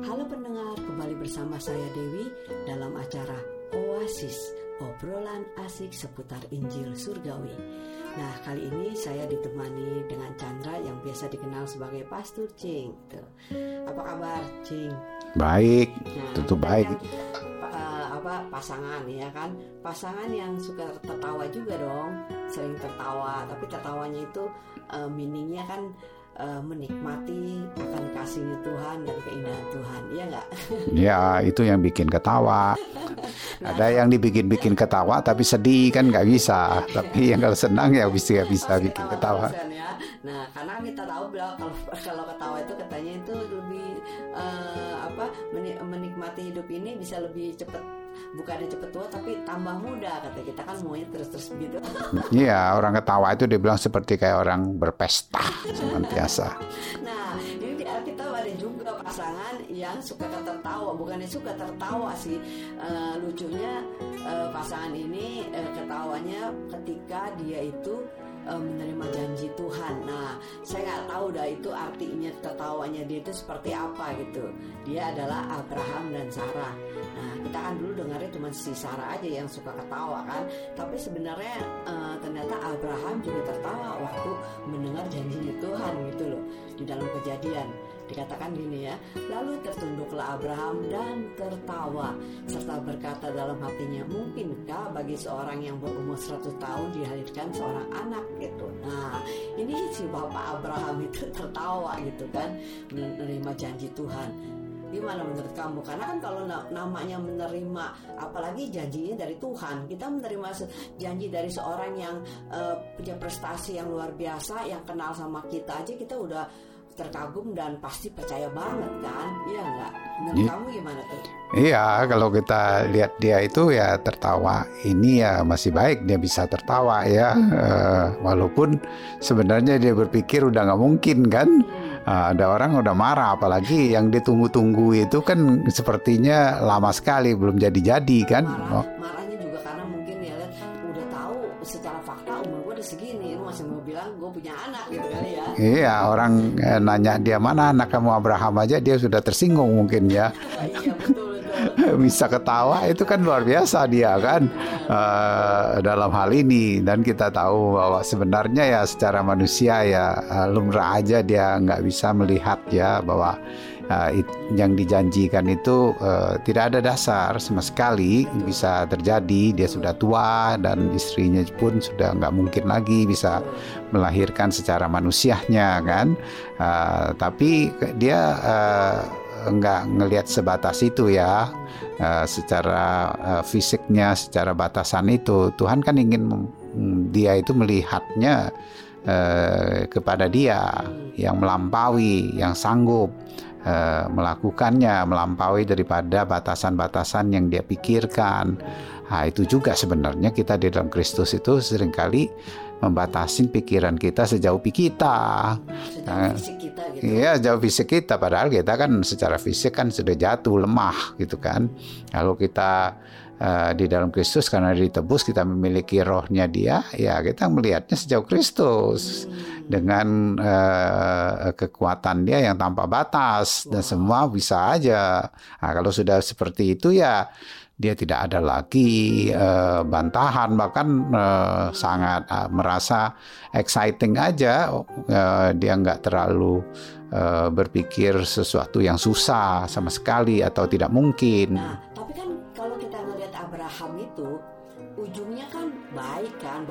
Halo pendengar, kembali bersama saya Dewi dalam acara Oasis, obrolan asik seputar Injil Surgawi. Nah, kali ini saya ditemani dengan Chandra yang biasa dikenal sebagai Pastor Cing. Tuh. Apa kabar, Cing? Baik, Nah, tentu baik. eh, apa pasangan ya kan? Pasangan yang suka tertawa juga dong, sering tertawa, tapi tertawanya itu eh, meaningnya kan eh, menikmati akan kasihnya Tuhan dan keindahan Tuhan, iya nggak? Ya, itu yang bikin ketawa. Ada yang dibikin-bikin ketawa tapi sedih kan nggak bisa. Tapi yang kalau senang ya bisa bisa Pasti bikin ketawa. kan ya. Nah, karena kita tahu bahwa kalau kalau ketawa itu katanya itu lebih eh, apa meni- menikmati hidup ini bisa lebih cepat bukannya cepet tua tapi tambah muda kata kita kan maunya terus-terus begitu. Iya, orang ketawa itu dibilang seperti kayak orang berpesta senantiasa. Nah, ini di Alkitab ada juga pasangan yang suka tertawa, bukannya suka tertawa sih. Eh, lucunya eh, pasangan ini eh, ketawanya ketika dia itu eh, menerima janji Tuhan. Nah, saya nggak tahu dah itu artinya tertawanya dia itu seperti apa gitu. Dia adalah Abraham dan Sarah. Nah, kita kan dulu dengarnya cuma si Sarah aja yang suka ketawa kan. Tapi sebenarnya eh, ternyata Abraham juga tertawa waktu mendengar janjinya Tuhan gitu loh di dalam kejadian. Dikatakan gini ya, lalu tertunduklah Abraham dan tertawa serta berkata dalam hatinya, mungkinkah bagi seorang yang berumur 100 tahun dilahirkan seorang anak gitu. Nah, ini si Bapak Abraham itu tertawa gitu kan menerima janji Tuhan. Gimana menurut kamu? Karena kan kalau na- namanya menerima, apalagi janjinya dari Tuhan, kita menerima janji dari seorang yang eh, punya prestasi yang luar biasa, yang kenal sama kita aja, kita udah terkagum dan pasti percaya banget kan? Iya nggak? Menurut Iya. kamu gimana tuh? Iya, kalau kita lihat dia itu ya tertawa. Ini ya masih baik dia bisa tertawa ya, Eh, walaupun sebenarnya dia berpikir udah nggak mungkin kan. Eh, ada orang udah marah, apalagi yang ditunggu-tunggu itu kan sepertinya lama sekali belum jadi-jadi kan. Marah, Oh, Iya, orang eh, nanya dia mana anak kamu Abraham aja dia sudah tersinggung mungkin ya. iya. Bisa ketawa itu kan luar biasa dia kan eh, dalam hal ini dan kita tahu bahwa sebenarnya ya secara manusia ya eh, lumrah aja dia nggak bisa melihat ya bahwa it- yang dijanjikan itu eh, tidak ada dasar sama sekali bisa terjadi. Dia sudah tua dan istrinya pun sudah nggak mungkin lagi bisa melahirkan secara manusianya kan? Eh, tapi dia eh, nggak ngelihat sebatas itu ya Eh, secara fisiknya secara batasan itu. Tuhan kan ingin mm, dia itu melihatnya eh, kepada dia yang melampaui yang sanggup eh, melakukannya melampaui daripada batasan-batasan yang dia pikirkan Nah, itu juga sebenarnya kita di dalam Kristus itu sering kali membatasi pikiran kita sejauh kita. Fisik kita gitu. Iya, jauh fisik kita. Padahal kita kan secara fisik kan sudah jatuh, lemah gitu kan. Kalau kita eh, di dalam Kristus karena ditebus kita memiliki rohnya dia, ya kita melihatnya sejauh Kristus dengan eh, kekuatan dia yang tanpa batas dan semua bisa aja. Nah, kalau sudah seperti itu ya dia tidak ada lagi eh, bantahan bahkan eh, sangat eh, merasa exciting aja Eh, dia nggak terlalu berpikir sesuatu yang susah sama sekali atau tidak mungkin Nah,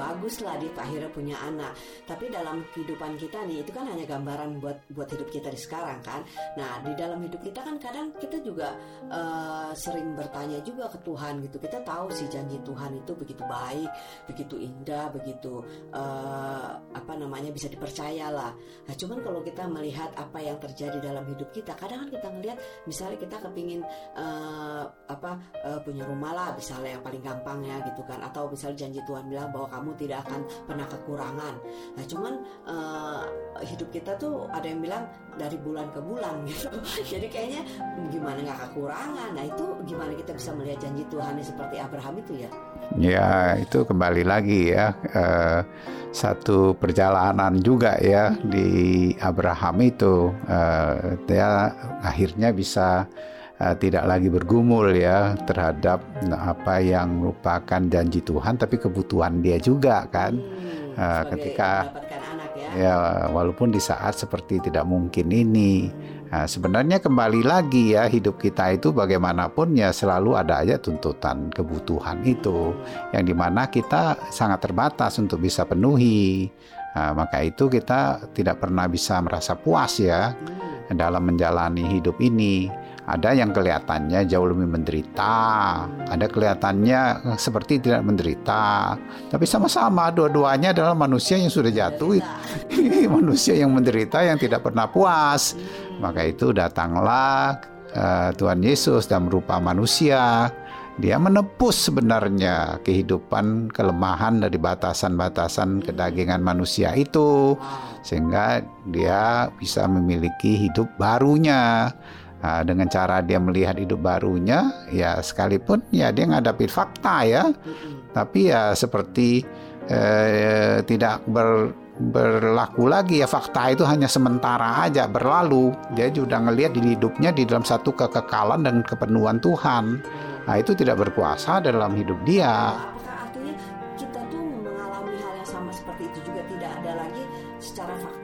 bagus lah dia akhirnya punya anak. Tapi dalam kehidupan kita nih itu kan hanya gambaran buat buat hidup kita di sekarang kan. Nah di dalam hidup kita kan kadang kita juga eh, sering bertanya juga ke Tuhan gitu. Kita tahu sih janji Tuhan itu begitu baik, begitu indah, begitu eh, apa namanya bisa dipercaya lah. Nah cuman kalau kita melihat apa yang terjadi dalam hidup kita, kadang kan kita ngelihat misalnya kita kepingin eh, apa eh, punya rumah lah misalnya yang paling gampang ya gitu kan atau misalnya janji Tuhan bilang bahwa kamu tidak akan pernah kekurangan. Nah, cuman uh, hidup kita tuh ada yang bilang dari bulan ke bulan gitu. Jadi kayaknya gimana nggak kekurangan. Nah, itu gimana kita bisa melihat janji Tuhan seperti Abraham itu ya? Ya, itu kembali lagi ya. Uh, satu perjalanan juga ya di Abraham itu uh, dia akhirnya bisa uh, tidak lagi bergumul ya terhadap apa yang merupakan janji Tuhan tapi kebutuhan dia juga kan hmm, uh, ketika anak ya. ya walaupun di saat seperti tidak mungkin ini Nah, sebenarnya kembali lagi ya hidup kita itu bagaimanapun ya selalu ada aja tuntutan kebutuhan itu yang di mana kita sangat terbatas untuk bisa penuhi. Nah, maka itu kita tidak pernah bisa merasa puas ya hmm. dalam menjalani hidup ini ada yang kelihatannya jauh lebih menderita, ada kelihatannya seperti tidak menderita, tapi sama-sama dua-duanya adalah manusia yang sudah jatuh, manusia yang menderita yang tidak pernah puas. Maka itu datanglah uh, Tuhan Yesus dan berupa manusia. Dia menepus sebenarnya kehidupan kelemahan dari batasan-batasan kedagingan manusia itu, sehingga dia bisa memiliki hidup barunya Nah, dengan cara dia melihat hidup barunya, ya sekalipun ya dia menghadapi fakta ya, tapi ya seperti eh, tidak ber, berlaku lagi ya fakta itu hanya sementara aja berlalu. Dia sudah ngelihat di hidupnya di dalam satu kekekalan dan kepenuhan Tuhan. Nah itu tidak berkuasa dalam hidup dia.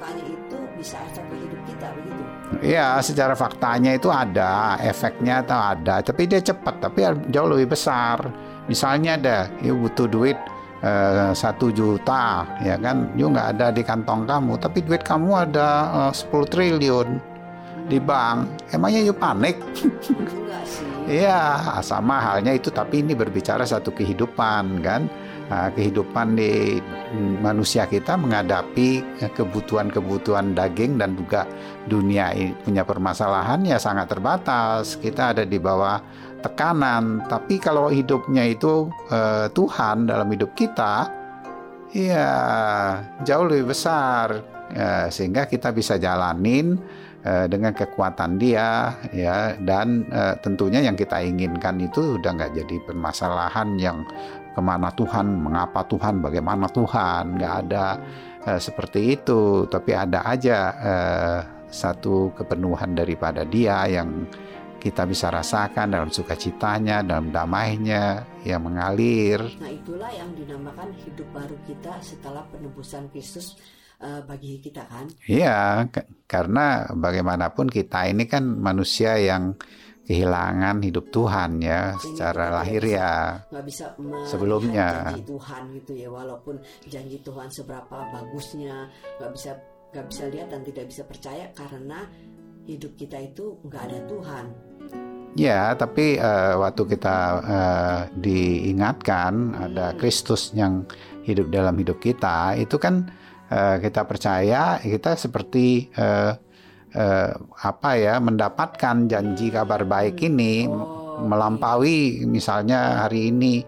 Faktanya itu bisa efek ke hidup kita begitu? Iya, secara faktanya itu ada, efeknya atau ada, tapi dia cepat, tapi jauh lebih besar. Misalnya ada, you butuh duit eh, satu juta, ya kan, you nggak ada di kantong kamu, tapi duit kamu ada uh, 10 triliun di bank, emangnya you panik? Iya, sama halnya itu, tapi ini berbicara satu kehidupan kan Nah, kehidupan di manusia kita menghadapi kebutuhan-kebutuhan daging dan juga dunia punya permasalahan ya sangat terbatas. Kita ada di bawah tekanan, tapi kalau hidupnya itu eh, Tuhan dalam hidup kita, ya jauh lebih besar, ya, sehingga kita bisa jalanin eh, dengan kekuatan Dia, ya. Dan eh, tentunya yang kita inginkan itu udah nggak jadi permasalahan yang ke mana Tuhan, mengapa Tuhan, bagaimana Tuhan, nggak ada uh, seperti itu, tapi ada aja uh, satu kepenuhan daripada Dia yang kita bisa rasakan dalam sukacitanya, dalam damainya yang mengalir. Nah itulah yang dinamakan hidup baru kita setelah penebusan Kristus uh, bagi kita kan? Iya, karena bagaimanapun kita ini kan manusia yang kehilangan hidup Tuhan ya Jadi secara lahir ya nggak bisa sebelumnya janji Tuhan gitu ya walaupun janji Tuhan seberapa bagusnya nggak bisa nggak bisa lihat dan tidak bisa percaya karena hidup kita itu nggak ada Tuhan ya tapi uh, waktu kita uh, diingatkan hmm. ada Kristus yang hidup dalam hidup kita itu kan uh, kita percaya kita seperti uh, eh, apa ya mendapatkan janji kabar baik ini oh, melampaui misalnya hari ini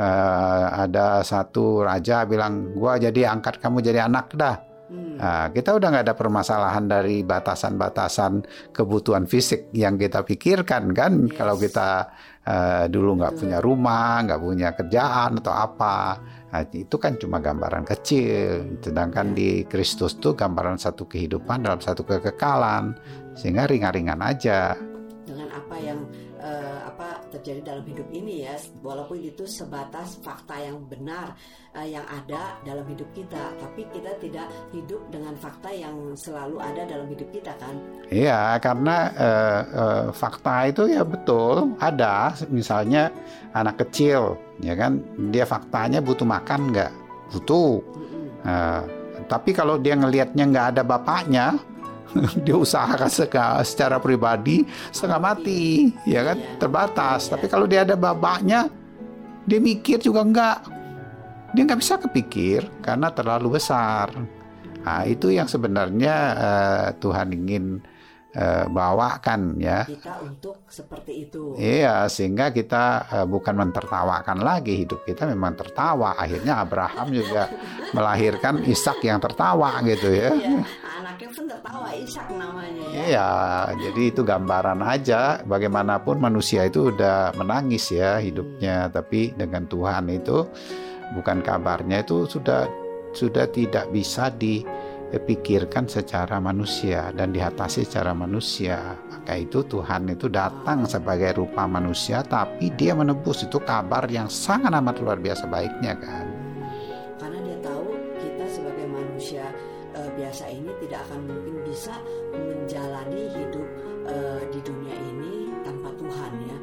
eh, ada satu raja bilang gua jadi angkat kamu jadi anak dah hmm. Nah, kita udah nggak ada permasalahan dari batasan-batasan kebutuhan fisik yang kita pikirkan kan yes. kalau kita uh, dulu nggak punya rumah, nggak punya kerjaan atau apa. Nah, itu kan cuma gambaran kecil, sedangkan di Kristus tuh gambaran satu kehidupan dalam satu kekekalan, sehingga ringan-ringan aja. Dengan apa yang uh, apa terjadi dalam hidup ini ya, walaupun itu sebatas fakta yang benar uh, yang ada dalam hidup kita, tapi kita tidak hidup dengan fakta yang selalu ada dalam hidup kita kan? Iya, karena uh, uh, fakta itu ya betul. Ada, misalnya anak kecil ya kan? Dia faktanya butuh makan nggak? Butuh. Uh, tapi kalau dia ngelihatnya nggak ada bapaknya dia usahakan secara pribadi setengah mati ya kan? Iya. terbatas. Tapi kalau dia ada bapaknya dia mikir juga nggak. Dia nggak bisa kepikir karena terlalu besar. Nah itu yang sebenarnya uh, Tuhan ingin eh, bawakan ya. kita untuk seperti itu. Iya, sehingga kita eh, bukan mentertawakan lagi hidup kita memang tertawa. Akhirnya Abraham juga melahirkan Ishak yang tertawa gitu ya. Iya, anaknya pun tertawa Ishak namanya ya. Iya, jadi itu gambaran aja bagaimanapun manusia itu udah menangis ya hidupnya, tapi dengan Tuhan itu bukan kabarnya itu sudah sudah tidak bisa dipikirkan secara manusia dan diatasi secara manusia. Maka itu Tuhan itu datang sebagai rupa manusia tapi dia menebus itu kabar yang sangat amat luar biasa baiknya kan. Karena dia tahu kita sebagai manusia eh, biasa ini tidak akan mungkin bisa menjalani hidup eh, di dunia ini tanpa Tuhan ya.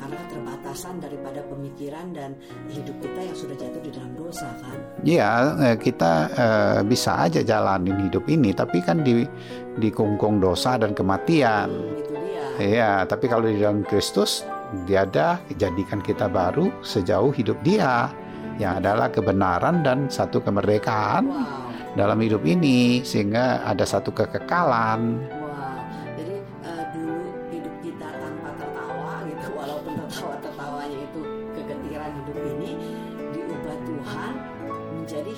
Karena keterbatasan daripada pemikiran dan hidup kita yang sudah jatuh di dalam dosa kan. Iya, eh, kita eh, bisa aja jalanin hidup ini tapi kan di dikungkung dosa dan kematian. Hmm, itu dia. Iya, tapi kalau di dalam Kristus dia ada jadikan kita baru sejauh hidup dia yang adalah kebenaran dan satu kemerdekaan Wow. dalam hidup ini sehingga ada satu kekekalan.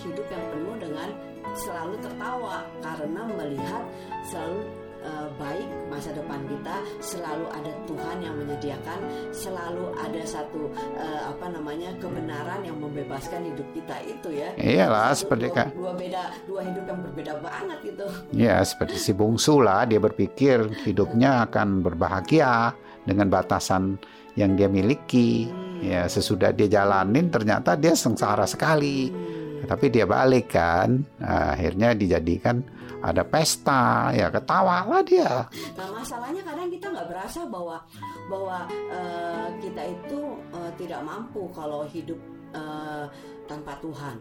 Hidup yang penuh dengan selalu tertawa karena melihat selalu eh, baik masa depan kita, selalu ada Tuhan yang menyediakan, selalu ada satu eh, apa namanya kebenaran yang membebaskan hidup kita itu ya. Iyalah Satu- seperti dua, kan dua beda dua hidup yang berbeda banget gitu. ya seperti si bungsu lah dia berpikir hidupnya akan berbahagia dengan batasan yang dia miliki. Ya sesudah dia jalanin ternyata dia sengsara sekali. Hmm. Tapi dia balik kan, Nah, akhirnya dijadikan ada pesta, ya ketawalah dia. Nah masalahnya kadang kita nggak berasa bahwa bahwa eh, kita itu eh, tidak mampu kalau hidup eh, tanpa Tuhan.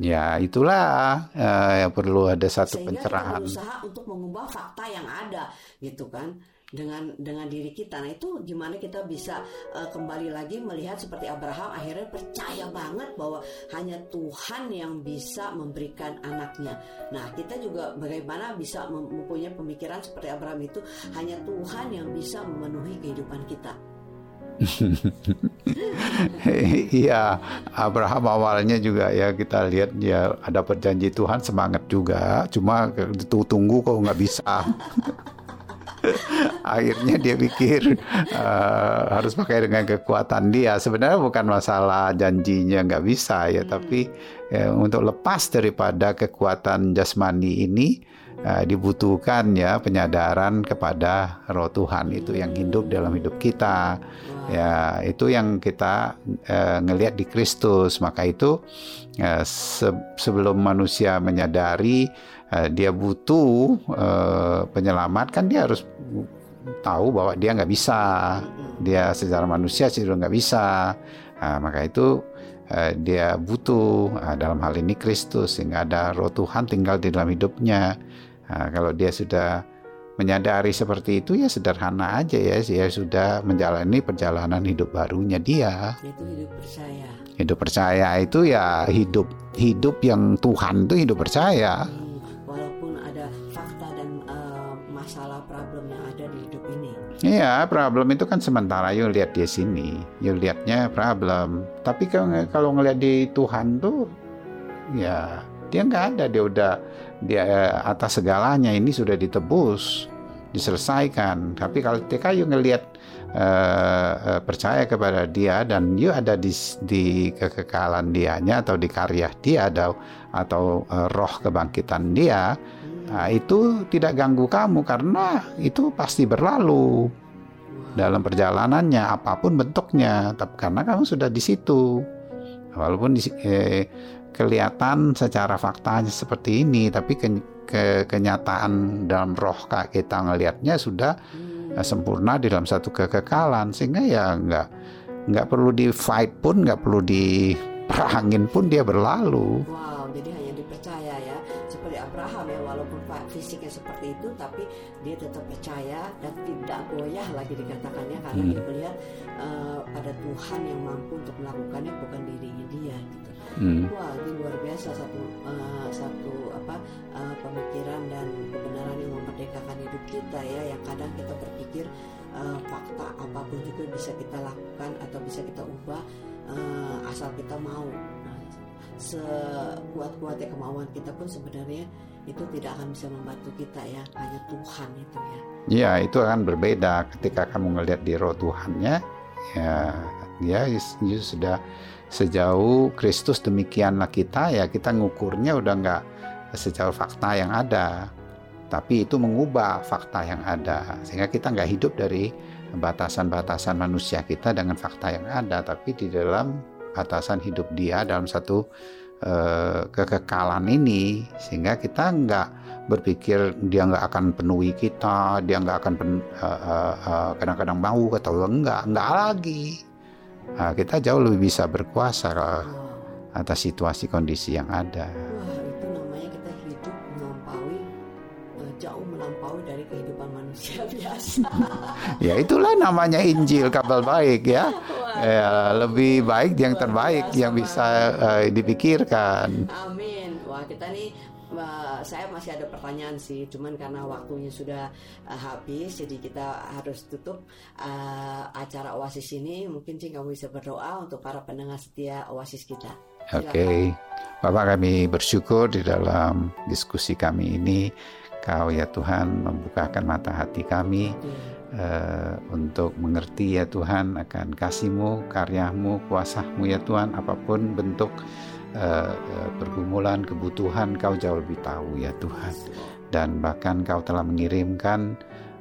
Ya itulah eh, yang perlu ada satu Sehingga kita pencerahan. berusaha untuk mengubah fakta yang ada, gitu kan? Dengan dengan diri kita. Nah itu gimana kita bisa eh, kembali lagi melihat seperti Abraham akhirnya percaya banget bahwa hanya Tuhan yang bisa memberikan anaknya. Nah kita juga bagaimana bisa mem- mempunyai pemikiran seperti Abraham itu hanya Tuhan yang bisa memenuhi kehidupan kita. Iya, Abraham awalnya juga ya kita lihat dia ada perjanji Tuhan semangat juga, cuma tunggu kok nggak bisa. Akhirnya dia pikir eh, harus pakai dengan kekuatan dia. Sebenarnya bukan masalah janjinya nggak bisa ya, tapi eh, untuk lepas daripada kekuatan jasmani ini eh, dibutuhkan ya penyadaran kepada Roh Tuhan itu yang hidup dalam hidup kita. Ya, itu yang kita eh, ngelihat di Kristus. Maka itu eh, se- sebelum manusia menyadari eh, dia butuh eh, penyelamat, kan dia harus tahu bahwa dia nggak bisa. Dia secara manusia sih nggak bisa. Nah, maka itu eh, dia butuh ah, dalam hal ini Kristus sehingga ada Roh Tuhan tinggal di dalam hidupnya. Nah, kalau dia sudah menyadari seperti itu ya sederhana aja ya dia sudah menjalani perjalanan hidup barunya dia Itu hidup percaya. hidup percaya itu ya hidup hidup yang Tuhan itu hidup percaya Hmm, Iya, problem itu kan sementara yuk lihat di sini. Yuk lihatnya problem. Tapi kalau ngelihat di Tuhan tuh ya dia nggak ada dia udah dia eh, atas segalanya ini sudah ditebus, diselesaikan. Tapi kalau ketika yuk ngelihat eh, percaya kepada dia dan yuk ada di di kekekalan dianya atau di karya dia atau atau eh, roh kebangkitan dia, Nah, itu tidak ganggu kamu karena itu pasti berlalu dalam perjalanannya apa pun bentuknya, tapi karena kamu sudah di situ. Walaupun eh, kelihatan secara faktanya seperti ini, tapi ke- ke- kenyataan dalam roh kita ngelihatnya sudah eh, sempurna di dalam satu kekekalan, sehingga ya nggak nggak perlu di fight pun, nggak perlu diperangin pun dia berlalu. Wow, itu, tapi dia tetap percaya dan tidak goyah lagi dikatakannya karena Hmm. dia melihat uh, pada Tuhan yang mampu untuk melakukannya bukan dirinya dia gitu. Hmm. Wah, ini luar biasa satu uh, satu apa uh, pemikiran dan kebenaran yang memerdekakan hidup kita ya. Yang kadang kita berpikir uh, fakta apa pun juga bisa kita lakukan atau bisa kita ubah uh, asal kita mau. Nah, sekuat-kuatnya kemauan kita pun sebenarnya itu tidak akan bisa membantu kita ya. Hanya Tuhan itu ya. Ya, itu akan berbeda ketika kamu ngelihat di roh Tuhannya. Ya, dia dia sudah sejauh Kristus demikianlah kita ya kita ngukurnya udah nggak sejauh fakta yang ada tapi itu mengubah fakta yang ada sehingga kita nggak hidup dari batasan-batasan manusia kita dengan fakta yang ada tapi di dalam batasan hidup dia dalam satu uh, kekekalan ini sehingga kita nggak berpikir dia nggak akan penuhi kita dia nggak akan pen, uh, uh, kadang-kadang mau atau enggak enggak lagi Nah, kita jauh lebih bisa berkuasa Wow. atas situasi kondisi yang ada. Wah, itu namanya kita hidup melampaui eh, jauh melampaui dari kehidupan manusia biasa. Ya itulah namanya Injil kabar baik ya. Ya, lebih baik yang terbaik yang bisa eh, dipikirkan. Amin. Wah, kita nih wah, saya masih ada pertanyaan sih, cuman karena waktunya sudah eh, habis, jadi kita harus tutup eh, acara Oasis ini. Mungkin sih kamu bisa berdoa untuk para pendengar setia Oasis kita. Oke. Bapak kami bersyukur di dalam diskusi kami ini Kau ya Tuhan membukakan mata hati kami eh, untuk mengerti ya Tuhan akan kasih-Mu, karya-Mu, kuasa-Mu ya Tuhan. Apa pun bentuk eh, eh, pergumulan, kebutuhan Kau jauh lebih tahu ya Tuhan. Dan bahkan Kau telah mengirimkan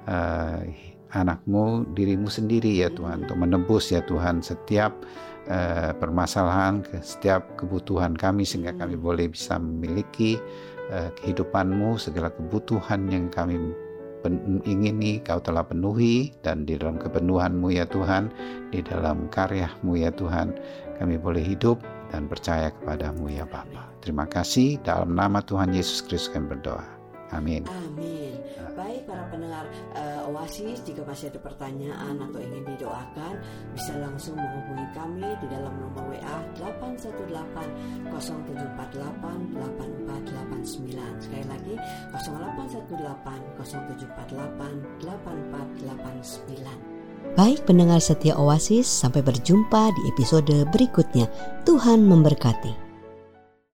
eh, anakmu dirimu sendiri ya Tuhan untuk menebus ya Tuhan setiap eh, permasalahan setiap kebutuhan kami sehingga kami boleh bisa memiliki eh, kehidupanmu segala kebutuhan yang kami ingini kau telah penuhi dan di dalam kepenuhanmu ya Tuhan di dalam karyamu ya Tuhan kami boleh hidup dan percaya kepadamu ya Bapa. Terima kasih dalam nama Tuhan Yesus Kristus kami berdoa amin Amin. Baik para pendengar eh, Oasis, jika masih ada pertanyaan atau ingin didoakan, bisa langsung menghubungi kami di dalam nomor WA 818 0748 8489. Sekali lagi 0818 0748 8489. Baik pendengar setia Oasis, sampai berjumpa di episode berikutnya. Tuhan memberkati.